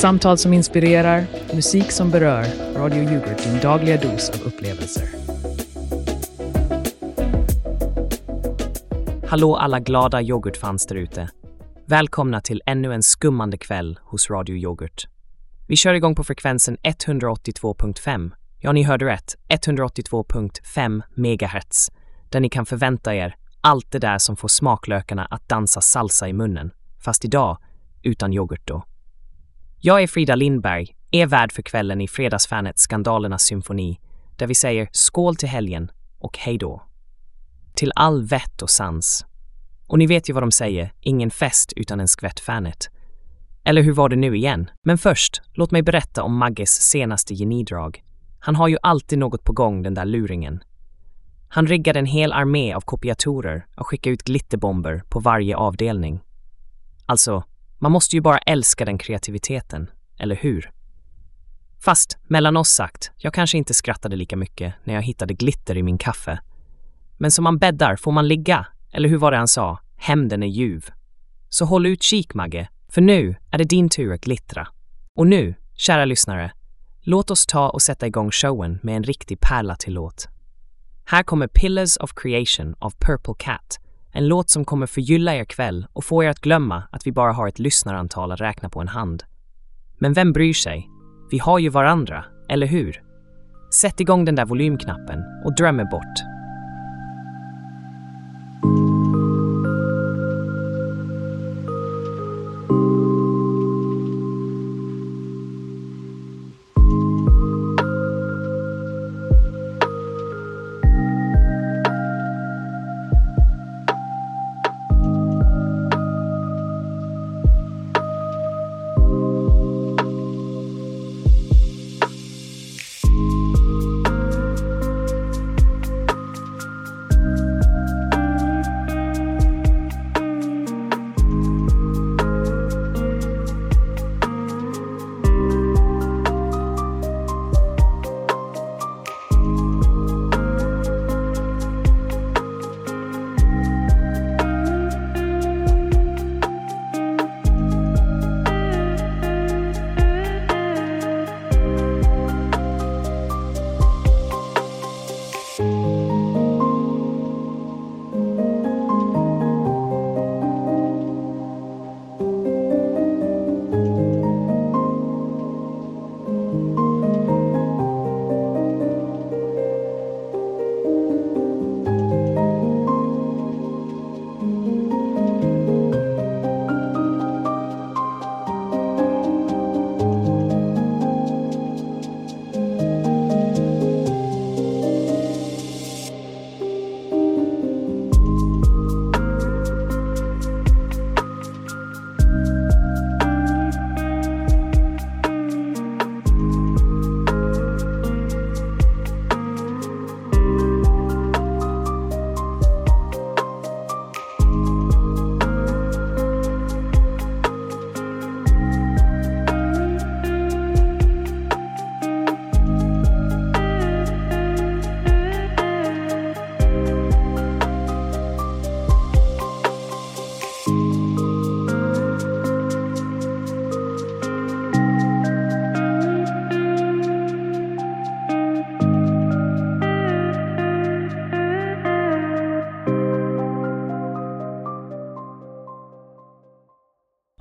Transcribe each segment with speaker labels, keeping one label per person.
Speaker 1: Samtal som inspirerar, musik som berör. Radio Yoghurt, din dagliga dos av upplevelser.
Speaker 2: Hallå alla glada yoghurtfans där ute. Välkomna till ännu en skummande kväll hos Radio Yoghurt. Vi kör igång på frekvensen 182.5. Ja, ni hörde rätt. 182.5 megahertz. Där ni kan förvänta er allt det där som får smaklökarna att dansa salsa i munnen. Fast idag utan yoghurt då. Jag är Frida Lindberg, er värd för kvällen i Fredagsfanet Skandalernas symfoni, där vi säger skål till helgen och hej då. Till all vett och sans. Och ni vet ju vad de säger, ingen fest utan en skvätt Fanet. Eller hur var det nu igen? Men först, låt mig berätta om Magges senaste genidrag. Han har ju alltid något på gång, den där luringen. Han riggade en hel armé av kopiatorer och skickade ut glitterbomber på varje avdelning. Alltså, man måste ju bara älska den kreativiteten, eller hur? Fast, mellan oss sagt, jag kanske inte skrattade lika mycket när jag hittade glitter i min kaffe. Men som man bäddar får man ligga, eller hur var det han sa? Hämnden är ljuv. Så håll utkik, Magge, för nu är det din tur att glittra. Och nu, kära lyssnare, låt oss ta och sätta igång showen med en riktig pärla till låt. Här kommer Pillars of Creation av Purple Cat en låt som kommer förgylla er kväll och få er att glömma att vi bara har ett lyssnarantal att räkna på en hand. Men vem bryr sig? Vi har ju varandra, eller hur? Sätt igång den där volymknappen och dröm er bort.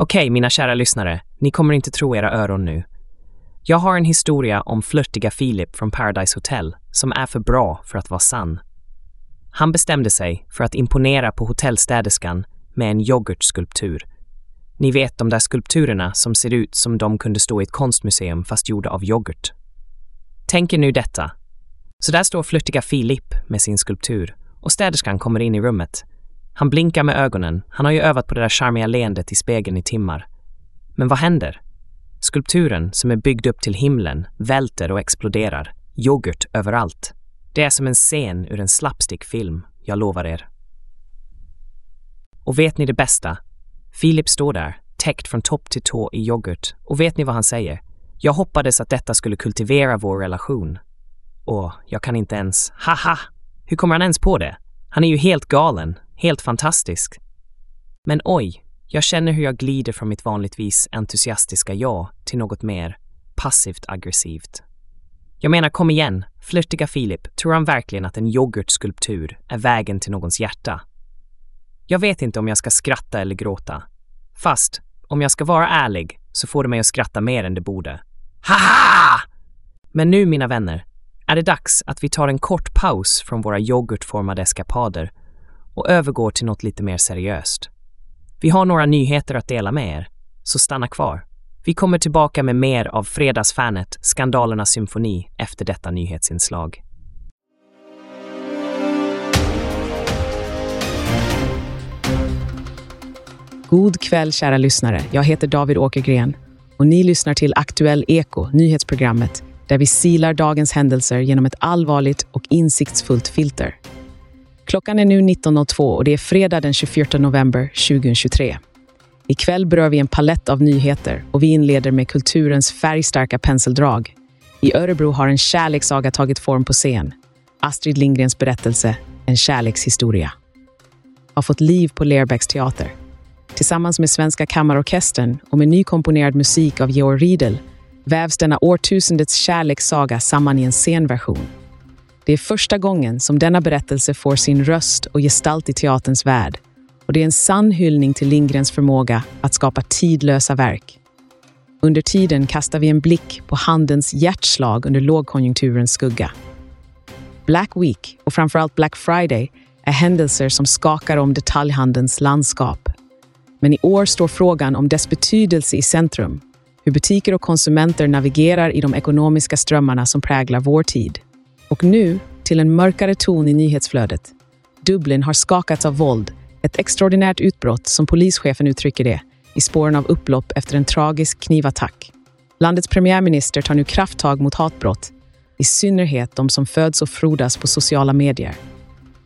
Speaker 2: Okej, mina kära lyssnare, ni kommer inte tro era öron nu. Jag har en historia om flörtiga Filip från Paradise Hotel som är för bra för att vara sann. Han bestämde sig för att imponera på hotellstäderskan med en yoghurtskulptur. Ni vet de där skulpturerna som ser ut som de kunde stå i ett konstmuseum fast gjorda av yoghurt. Tänk er nu detta. Så där står flörtiga Filip med sin skulptur och städerskan kommer in i rummet han blinkar med ögonen. Han har ju övat på det där charmiga leendet i spegeln i timmar. Men vad händer? Skulpturen, som är byggd upp till himlen, välter och exploderar. Yoghurt överallt. Det är som en scen ur en slapstickfilm, jag lovar er. Och vet ni det bästa? Filip står där, täckt från topp till tå i yoghurt. Och vet ni vad han säger? Jag hoppades att detta skulle kultivera vår relation. Och jag kan inte ens... Haha! Hur kommer han ens på det? Han är ju helt galen. Helt fantastisk. Men oj, Jag känner hur jag glider från mitt vanligtvis entusiastiska ja till något mer passivt aggressivt. Jag menar, kom igen, flörtiga Filip, tror han verkligen att en yoghurtskulptur är vägen till någons hjärta? Jag vet inte om jag ska skratta eller gråta. Fast, om jag ska vara ärlig, så får det mig att skratta mer än det borde. Haha! Men nu, mina vänner, är det dags att vi tar en kort paus från våra yoghurtformade eskapader och övergår till något lite mer seriöst. Vi har några nyheter att dela med er, så stanna kvar. Vi kommer tillbaka med mer av Fredagsfanet, Skandalernas symfoni, efter detta nyhetsinslag.
Speaker 1: God kväll kära lyssnare. Jag heter David Åkergren och ni lyssnar till Aktuell Eko, nyhetsprogrammet där vi silar dagens händelser genom ett allvarligt och insiktsfullt filter. Klockan är nu 19.02 och det är fredag den 24 november 2023. Ikväll berör vi en palett av nyheter och vi inleder med kulturens färgstarka penseldrag. I Örebro har en kärlekssaga tagit form på scen. Astrid Lindgrens berättelse En kärlekshistoria har fått liv på Lerbäcks teater. Tillsammans med Svenska Kammarorkestern och med nykomponerad musik av Georg Riedel vävs denna årtusendets kärlekssaga samman i en scenversion. Det är första gången som denna berättelse får sin röst och gestalt i teaterns värld och det är en sann hyllning till Lindgrens förmåga att skapa tidlösa verk. Under tiden kastar vi en blick på handelns hjärtslag under lågkonjunkturens skugga. Black Week och framförallt Black Friday är händelser som skakar om detaljhandelns landskap. Men i år står frågan om dess betydelse i centrum. Hur butiker och konsumenter navigerar i de ekonomiska strömmarna som präglar vår tid. Och nu till en mörkare ton i nyhetsflödet. Dublin har skakats av våld ett extraordinärt utbrott, som polischefen uttrycker det, i spåren av upplopp efter en tragisk knivattack. Landets premiärminister tar nu krafttag mot hatbrott, i synnerhet de som föds och frodas på sociala medier.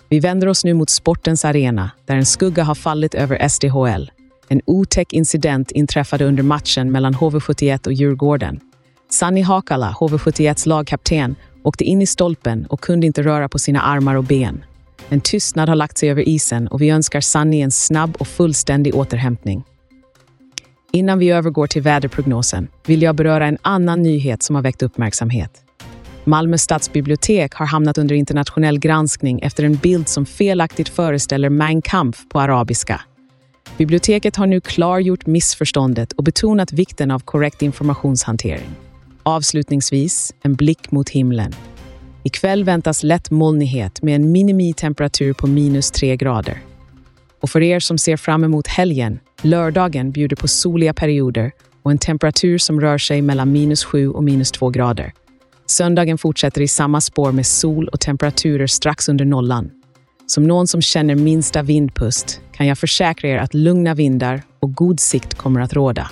Speaker 1: Vi vänder oss nu mot sportens arena, där en skugga har fallit över SDHL. En otäck incident inträffade under matchen mellan HV71 och Djurgården. Sanni Hakala, HV71s lagkapten, åkte in i stolpen och kunde inte röra på sina armar och ben. En tystnad har lagt sig över isen och vi önskar Sunny en snabb och fullständig återhämtning. Innan vi övergår till väderprognosen vill jag beröra en annan nyhet som har väckt uppmärksamhet. Malmö stadsbibliotek har hamnat under internationell granskning efter en bild som felaktigt föreställer Mein Kampf på arabiska. Biblioteket har nu klargjort missförståndet och betonat vikten av korrekt informationshantering. Avslutningsvis, en blick mot himlen. Ikväll väntas lätt molnighet med en minimitemperatur på minus 3 grader. Och för er som ser fram emot helgen, lördagen bjuder på soliga perioder och en temperatur som rör sig mellan minus 7 och minus 2 grader. Söndagen fortsätter i samma spår med sol och temperaturer strax under nollan. Som någon som känner minsta vindpust kan jag försäkra er att lugna vindar och god sikt kommer att råda.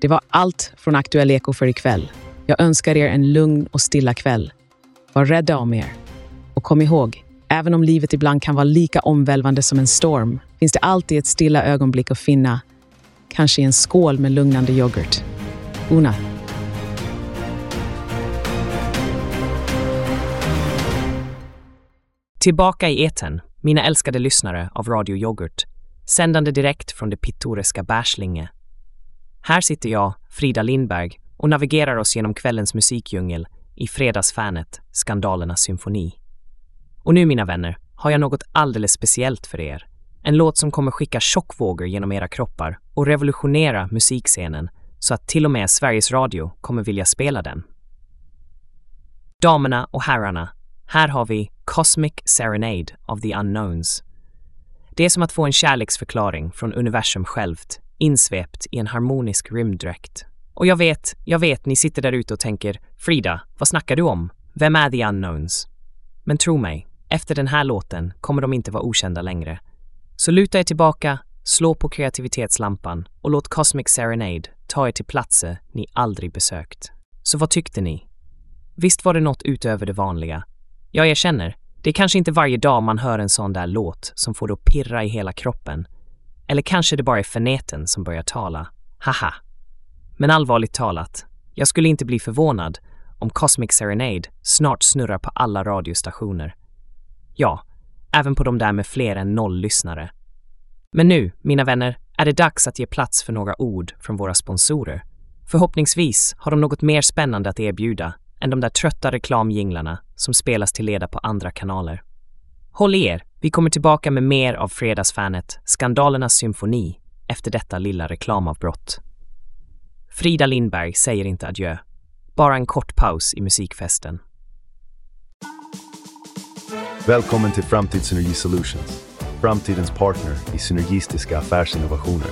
Speaker 1: Det var allt från Aktuell Eko för ikväll. Jag önskar er en lugn och stilla kväll. Var rädda om er. Och kom ihåg, även om livet ibland kan vara lika omvälvande som en storm, finns det alltid ett stilla ögonblick att finna. Kanske i en skål med lugnande yoghurt. Una.
Speaker 2: Tillbaka i eten, mina älskade lyssnare av Radio Yoghurt, sändande direkt från det pittoreska Bärslinge. Här sitter jag, Frida Lindberg, och navigerar oss genom kvällens musikdjungel i fredagsfanet Skandalernas symfoni. Och nu, mina vänner, har jag något alldeles speciellt för er. En låt som kommer skicka tjockvågor genom era kroppar och revolutionera musikscenen så att till och med Sveriges Radio kommer vilja spela den. Damerna och herrarna, här har vi Cosmic Serenade of the Unknowns. Det är som att få en kärleksförklaring från universum självt, insvept i en harmonisk rymddräkt. Och jag vet, jag vet, ni sitter där ute och tänker Frida, vad snackar du om? Vem är the unknowns? Men tro mig, efter den här låten kommer de inte vara okända längre. Så luta er tillbaka, slå på kreativitetslampan och låt Cosmic Serenade ta er till platser ni aldrig besökt. Så vad tyckte ni? Visst var det något utöver det vanliga? Jag erkänner, det är kanske inte varje dag man hör en sån där låt som får det att pirra i hela kroppen. Eller kanske det bara är feneten som börjar tala. Haha! Men allvarligt talat, jag skulle inte bli förvånad om Cosmic Serenade snart snurrar på alla radiostationer. Ja, även på de där med fler än noll lyssnare. Men nu, mina vänner, är det dags att ge plats för några ord från våra sponsorer. Förhoppningsvis har de något mer spännande att erbjuda än de där trötta reklamjinglarna som spelas till leda på andra kanaler. Håll i er, vi kommer tillbaka med mer av Fredagsfanet, Skandalernas symfoni, efter detta lilla reklamavbrott. Frida Lindberg säger inte adjö. Bara en kort paus i musikfesten.
Speaker 3: Välkommen till Framtid Synergi Solutions, framtidens partner i synergistiska affärsinnovationer.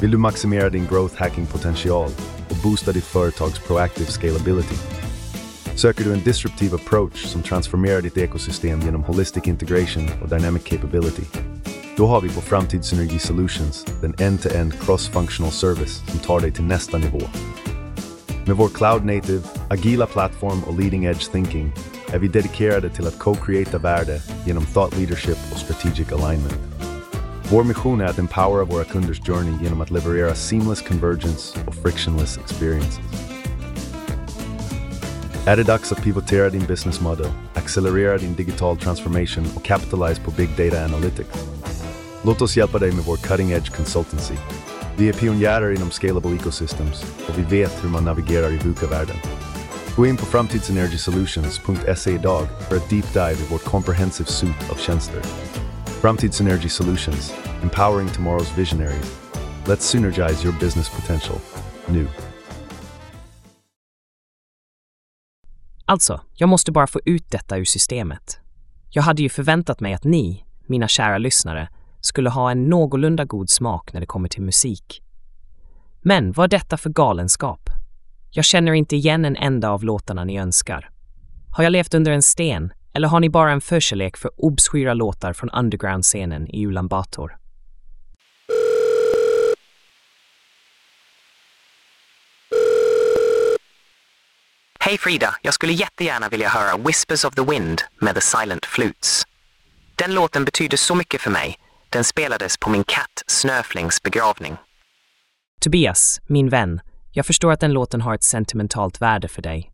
Speaker 3: Vill du maximera din growth hacking potential och boosta ditt företags proactive scalability? Du en disruptive approach som transformerar ditt ekosystem genom holistic integration och dynamic capability? Då har vi på Framtidsenergi Solutions den end-to-end cross-functional service som tar dig till nästa nivå. Med vår cloud native, agila plattform och leading edge thinking är vi dedikerade till att co-creata värde genom thought leadership och strategic alignment. Vår mission är att empowera våra kunders journey genom att leverera seamless convergence och frictionless experiences. Dags att pivotera din business model, accelerera din digital transformation och capitalize på big data analytics? Låt oss hjälpa dig med vår cutting edge consultancy. Vi är pionjärer inom scalable ecosystems och vi vet hur man navigerar i VUCA-världen. Gå in på framtidsenergisolutions.se idag för ett deep dive i vårt comprehensive suite av tjänster. Framtidsenergy Solutions, empowering tomorrow's visionaries. Let's synergize your business potential. Nu.
Speaker 2: Alltså, jag måste bara få ut detta ur systemet. Jag hade ju förväntat mig att ni, mina kära lyssnare, skulle ha en någorlunda god smak när det kommer till musik. Men vad är detta för galenskap? Jag känner inte igen en enda av låtarna ni önskar. Har jag levt under en sten eller har ni bara en förkärlek för obskyra låtar från underground-scenen i Ulan Bator?
Speaker 4: Hej Frida, jag skulle jättegärna vilja höra Whispers of the Wind med The Silent Flutes. Den låten betyder så mycket för mig. Den spelades på min katt Snöflings begravning.
Speaker 2: Tobias, min vän, jag förstår att den låten har ett sentimentalt värde för dig.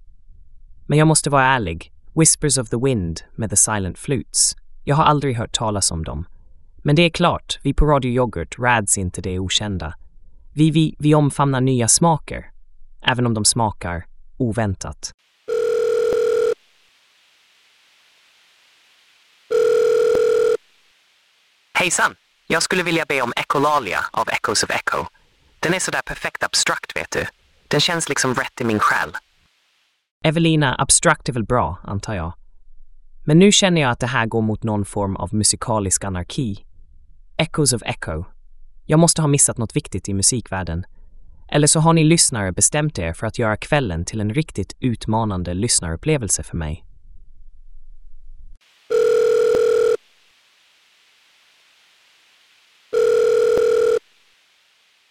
Speaker 2: Men jag måste vara ärlig. Whispers of the Wind med The Silent Flutes. Jag har aldrig hört talas om dem. Men det är klart, vi på Radio Yoghurt räds inte det okända. Vi, vi, vi omfamnar nya smaker, även om de smakar oväntat.
Speaker 4: Hejsan! Jag skulle vilja be om Echolalia av Echoes of Echo. Den är sådär perfekt abstrakt, vet du. Den känns liksom rätt i min själ.
Speaker 2: Evelina, abstrakt är väl bra, antar jag. Men nu känner jag att det här går mot någon form av musikalisk anarki. Echoes of Echo. Jag måste ha missat något viktigt i musikvärlden. Eller så har ni lyssnare bestämt er för att göra kvällen till en riktigt utmanande lyssnarupplevelse för mig.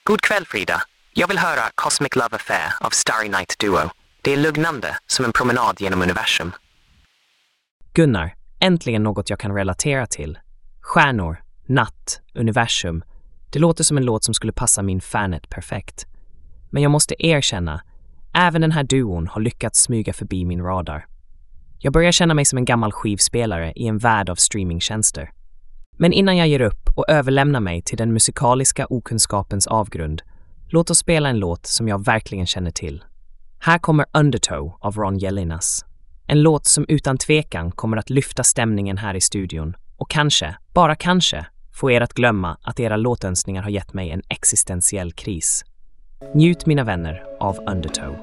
Speaker 4: God kväll Frida. Jag vill höra Cosmic Love Affair av Starry Night Duo. Det är lugnande, som en promenad genom universum.
Speaker 2: Gunnar, äntligen något jag kan relatera till. Stjärnor, natt, universum. Det låter som en låt som skulle passa min Fanet perfekt. Men jag måste erkänna, även den här duon har lyckats smyga förbi min radar. Jag börjar känna mig som en gammal skivspelare i en värld av streamingtjänster. Men innan jag ger upp och överlämnar mig till den musikaliska okunskapens avgrund, låt oss spela en låt som jag verkligen känner till. Här kommer Undertow av Ron Jelinas. En låt som utan tvekan kommer att lyfta stämningen här i studion och kanske, bara kanske, få er att glömma att era låtönskningar har gett mig en existentiell kris. Njut mina vänner av Undertow.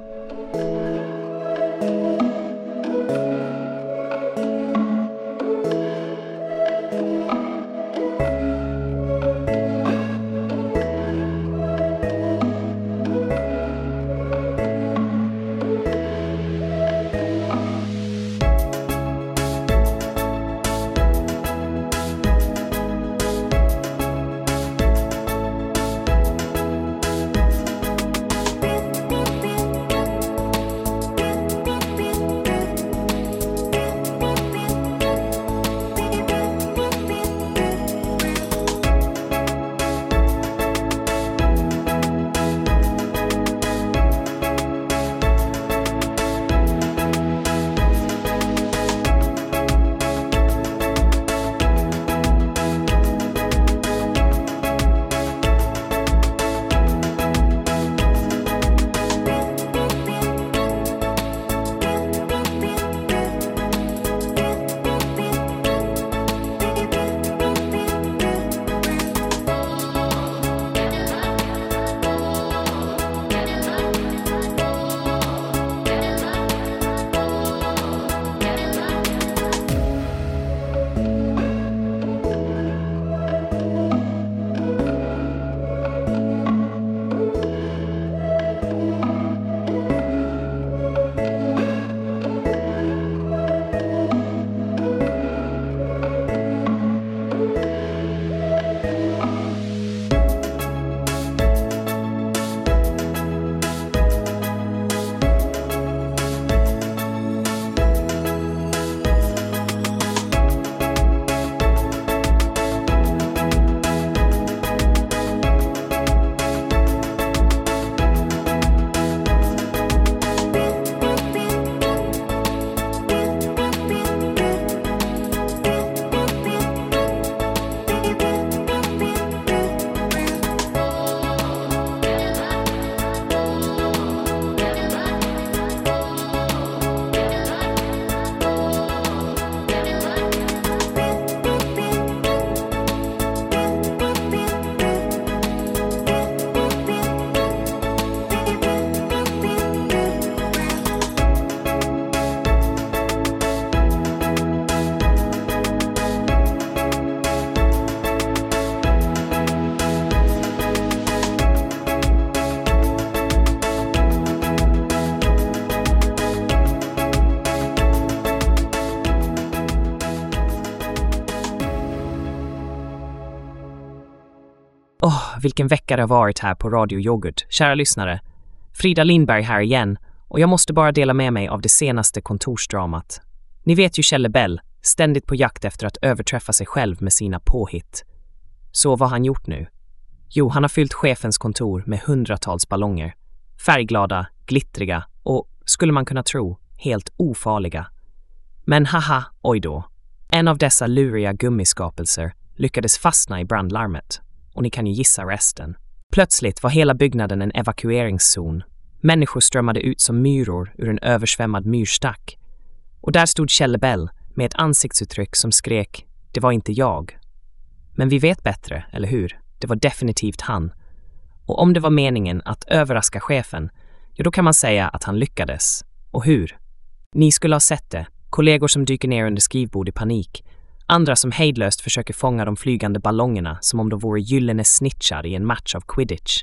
Speaker 2: Vilken vecka det har varit här på Radio Yoghurt. Kära lyssnare, Frida Lindberg här igen och jag måste bara dela med mig av det senaste kontorsdramat. Ni vet ju Kjelle Bell, ständigt på jakt efter att överträffa sig själv med sina påhitt. Så vad har han gjort nu? Jo, han har fyllt chefens kontor med hundratals ballonger. Färgglada, glittriga och, skulle man kunna tro, helt ofarliga. Men haha, oj då. En av dessa luriga gummiskapelser lyckades fastna i brandlarmet. Och ni kan ju gissa resten. Plötsligt var hela byggnaden en evakueringszon. Människor strömmade ut som myror ur en översvämmad myrstack. Och där stod Kjelle Bell med ett ansiktsuttryck som skrek “Det var inte jag”. Men vi vet bättre, eller hur? Det var definitivt han. Och om det var meningen att överraska chefen, ja då kan man säga att han lyckades. Och hur? Ni skulle ha sett det. Kollegor som dyker ner under skrivbord i panik. Andra som hejdlöst försöker fånga de flygande ballongerna som om de vore gyllene snitchar i en match av quidditch.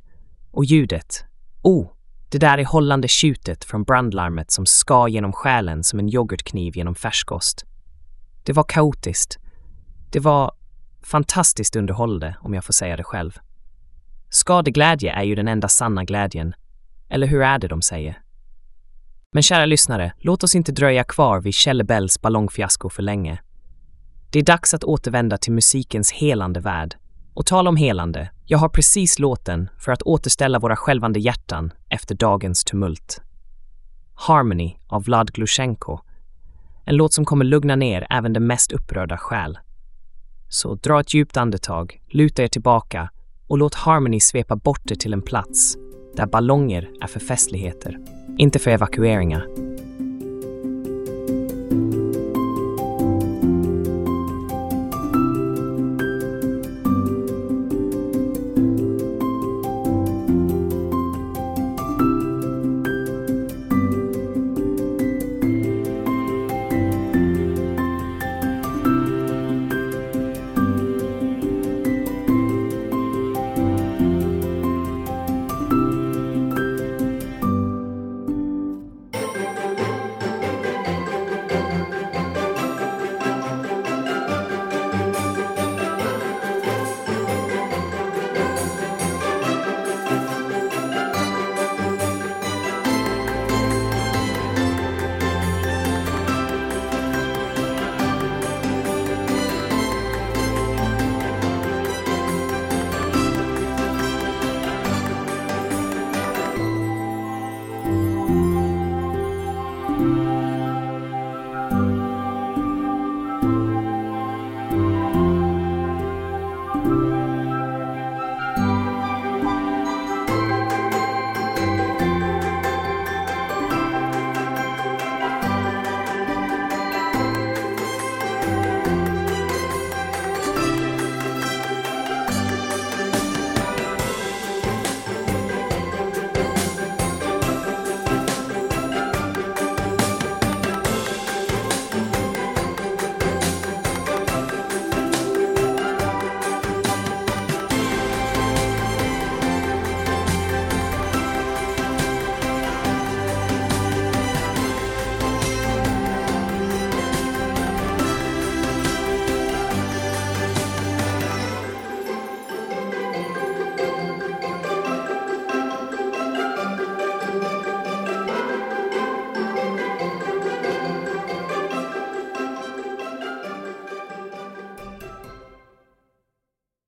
Speaker 2: Och ljudet. Oh, det där är hållande tjutet från brandlarmet som ska genom själen som en yoghurtkniv genom färskost. Det var kaotiskt. Det var fantastiskt underhållande, om jag får säga det själv. Skadeglädje är ju den enda sanna glädjen. Eller hur är det de säger? Men kära lyssnare, låt oss inte dröja kvar vid Kjelle Bells ballongfiasko för länge. Det är dags att återvända till musikens helande värld. Och tala om helande, jag har precis låten för att återställa våra skälvande hjärtan efter dagens tumult. Harmony av Vlad Glushenko. En låt som kommer lugna ner även den mest upprörda själ. Så dra ett djupt andetag, luta er tillbaka och låt Harmony svepa bort er till en plats där ballonger är för festligheter, inte för evakueringar.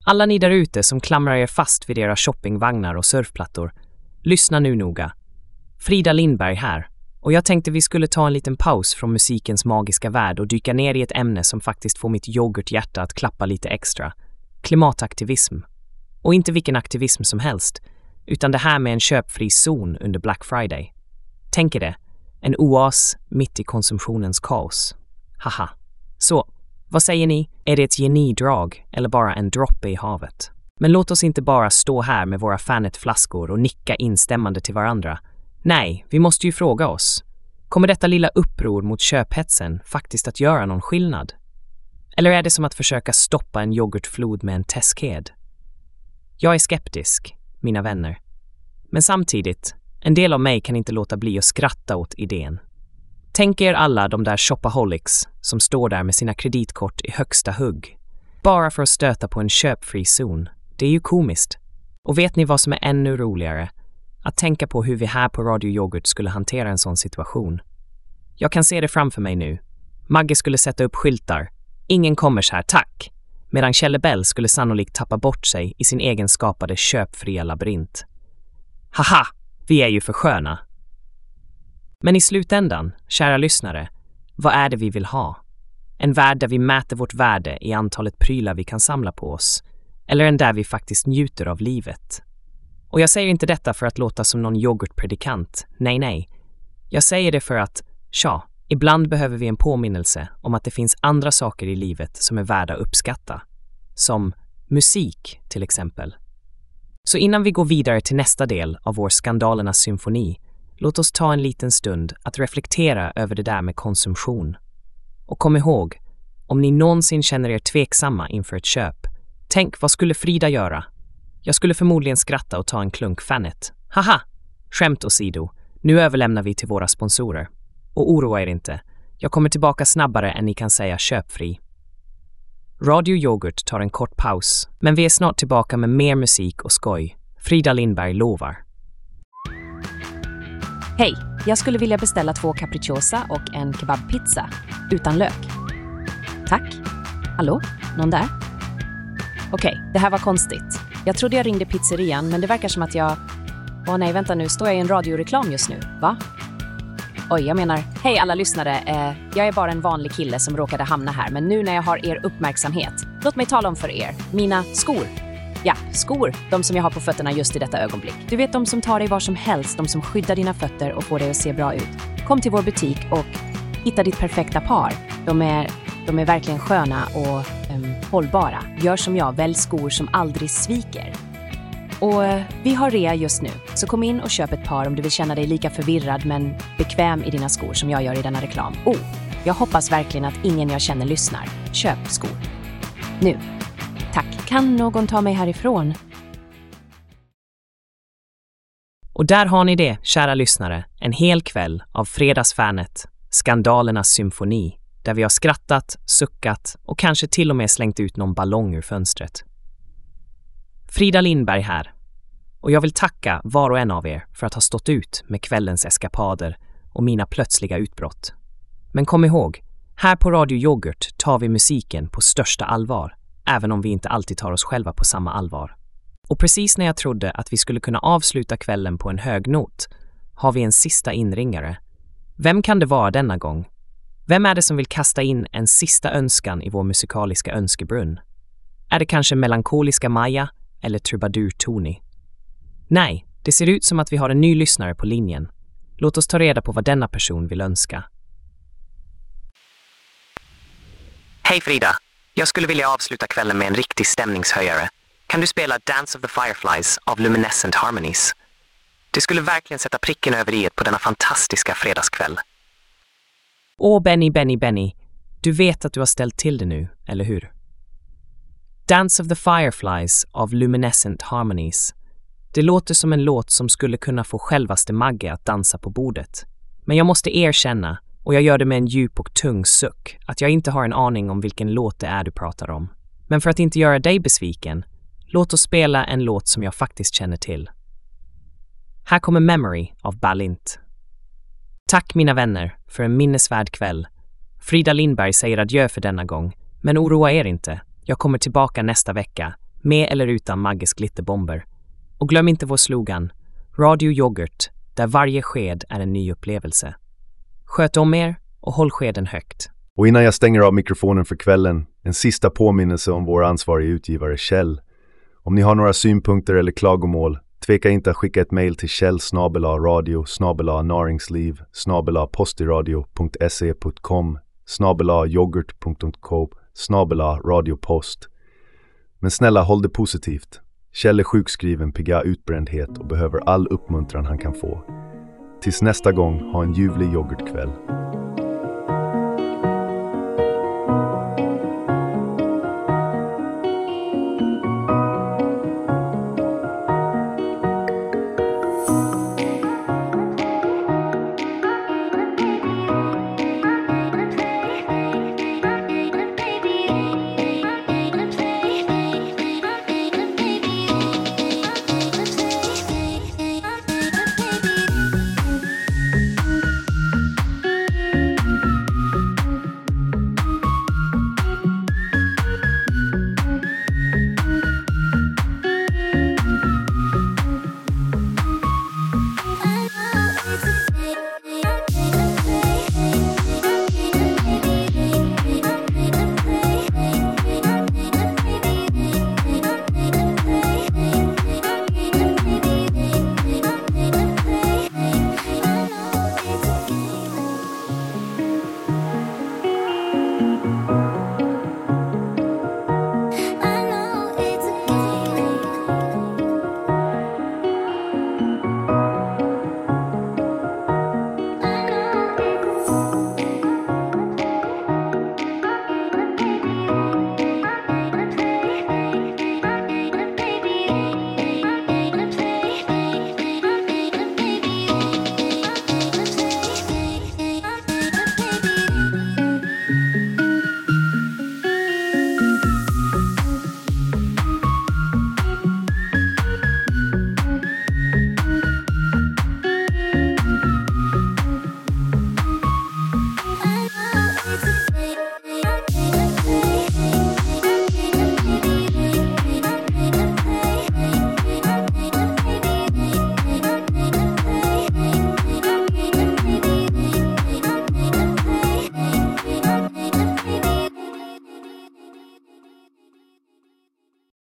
Speaker 2: Alla ni där ute som klamrar er fast vid era shoppingvagnar och surfplattor, lyssna nu noga. Frida Lindberg här. Och jag tänkte vi skulle ta en liten paus från musikens magiska värld och dyka ner i ett ämne som faktiskt får mitt yoghurthjärta att klappa lite extra. Klimataktivism. Och inte vilken aktivism som helst, utan det här med en köpfri zon under Black Friday. Tänk er det, en oas mitt i konsumtionens kaos. Haha. Så, vad säger ni? Är det ett genidrag eller bara en droppe i havet? Men låt oss inte bara stå här med våra Fanet-flaskor och nicka instämmande till varandra. Nej, vi måste ju fråga oss. Kommer detta lilla uppror mot köphetsen faktiskt att göra någon skillnad? Eller är det som att försöka stoppa en yoghurtflod med en tesked? Jag är skeptisk, mina vänner. Men samtidigt, en del av mig kan inte låta bli att skratta åt idén. Tänk er alla de där shopaholics som står där med sina kreditkort i högsta hugg. Bara för att stöta på en köpfri zon. Det är ju komiskt. Och vet ni vad som är ännu roligare? Att tänka på hur vi här på Radio Yoghurt skulle hantera en sån situation. Jag kan se det framför mig nu. Magge skulle sätta upp skyltar. Ingen kommer så här, tack. Medan Kjellebell skulle sannolikt tappa bort sig i sin egen skapade köpfria labyrint. Haha, vi är ju för sköna. Men i slutändan, kära lyssnare, vad är det vi vill ha? En värld där vi mäter vårt värde i antalet prylar vi kan samla på oss, eller en där vi faktiskt njuter av livet. Och jag säger inte detta för att låta som någon yoghurtpredikant, nej nej. Jag säger det för att, tja, ibland behöver vi en påminnelse om att det finns andra saker i livet som är värda att uppskatta. Som musik, till exempel. Så innan vi går vidare till nästa del av vår skandalernas symfoni, låt oss ta en liten stund att reflektera över det där med konsumtion. Och kom ihåg, om ni någonsin känner er tveksamma inför ett köp, tänk vad skulle Frida göra? Jag skulle förmodligen skratta och ta en klunk Fanet. Haha! Skämt åsido, nu överlämnar vi till våra sponsorer. Och oroa er inte, jag kommer tillbaka snabbare än ni kan säga köpfri. Radio Yoghurt tar en kort paus, men vi är snart tillbaka med mer musik och skoj. Frida Lindberg lovar.
Speaker 5: Hej! Jag skulle vilja beställa två capricciosa och en kebabpizza utan lök. Tack. Hallå? Någon där? Okej, det här var konstigt. Jag trodde jag ringde pizzerian, men det verkar som att jag... Åh nej, vänta nu, står jag i en radioreklam just nu? Va? Oj, jag menar, hej alla lyssnare. Eh, jag är bara en vanlig kille som råkade hamna här, men nu när jag har er uppmärksamhet, låt mig tala om för er. Mina skor. Ja, skor. De som jag har på fötterna just i detta ögonblick. Du vet de som tar dig var som helst, de som skyddar dina fötter och får dig att se bra ut. Kom till vår butik och hitta ditt perfekta par. De är, de är verkligen sköna och um, hållbara. Gör som jag, välj skor som aldrig sviker. Och eh, vi har rea just nu, så kom in och köp ett par om du vill känna dig lika förvirrad men bekväm i dina skor som jag gör i denna reklam. Oh, jag hoppas verkligen att ingen jag känner lyssnar. Köp skor. Nu. Tack. Kan någon ta mig härifrån?
Speaker 2: Och där har ni det, kära lyssnare. En hel kväll av Fredagsfanet, skandalernas symfoni, där vi har skrattat, suckat och kanske till och med slängt ut någon ballong ur fönstret. Frida Lindberg här. Och jag vill tacka var och en av er för att ha stått ut med kvällens eskapader och mina plötsliga utbrott. Men kom ihåg, här på Radio Yoghurt tar vi musiken på största allvar, även om vi inte alltid tar oss själva på samma allvar. Och precis när jag trodde att vi skulle kunna avsluta kvällen på en hög not har vi en sista inringare. Vem kan det vara denna gång? Vem är det som vill kasta in en sista önskan i vår musikaliska önskebrunn? Är det kanske melankoliska Maja eller trubadur Tony? Nej, det ser ut som att vi har en ny lyssnare på linjen. Låt oss ta reda på vad denna person vill önska.
Speaker 4: Hej Frida! Jag skulle vilja avsluta kvällen med en riktig stämningshöjare. Kan du spela Dance of the Fireflies av Luminescent Harmonies? Det skulle verkligen sätta pricken över i på denna fantastiska fredagskväll.
Speaker 2: Åh, Benny, Benny, Benny. Du vet att du har ställt till det nu, eller hur? Dance of the Fireflies av Luminescent Harmonies. Det låter som en låt som skulle kunna få självaste Magge att dansa på bordet. Men jag måste erkänna, och jag gör det med en djup och tung suck, att jag inte har en aning om vilken låt det är du pratar om. Men för att inte göra dig besviken, låt oss spela en låt som jag faktiskt känner till. Här kommer Memory av Balint. Tack mina vänner för en minnesvärd kväll. Frida Lindberg säger adjö för denna gång, men oroa er inte. Jag kommer tillbaka nästa vecka, med eller utan Magges glitterbomber. Och glöm inte vår slogan, Radio Yoghurt, där varje sked är en ny upplevelse. Sköt om er och håll skeden högt.
Speaker 3: Och innan jag stänger av mikrofonen för kvällen, en sista påminnelse om vår ansvariga utgivare Kjell. Om ni har några synpunkter eller klagomål, tveka inte att skicka ett mejl till kjell snabela radio snabela naringsliv postiradio.se.com snabela yoghurt.co snabela radiopost. Men snälla, håll det positivt. Kjell är sjukskriven, pigga utbrändhet och behöver all uppmuntran han kan få. Tills nästa gång, ha en ljuvlig yoghurtkväll.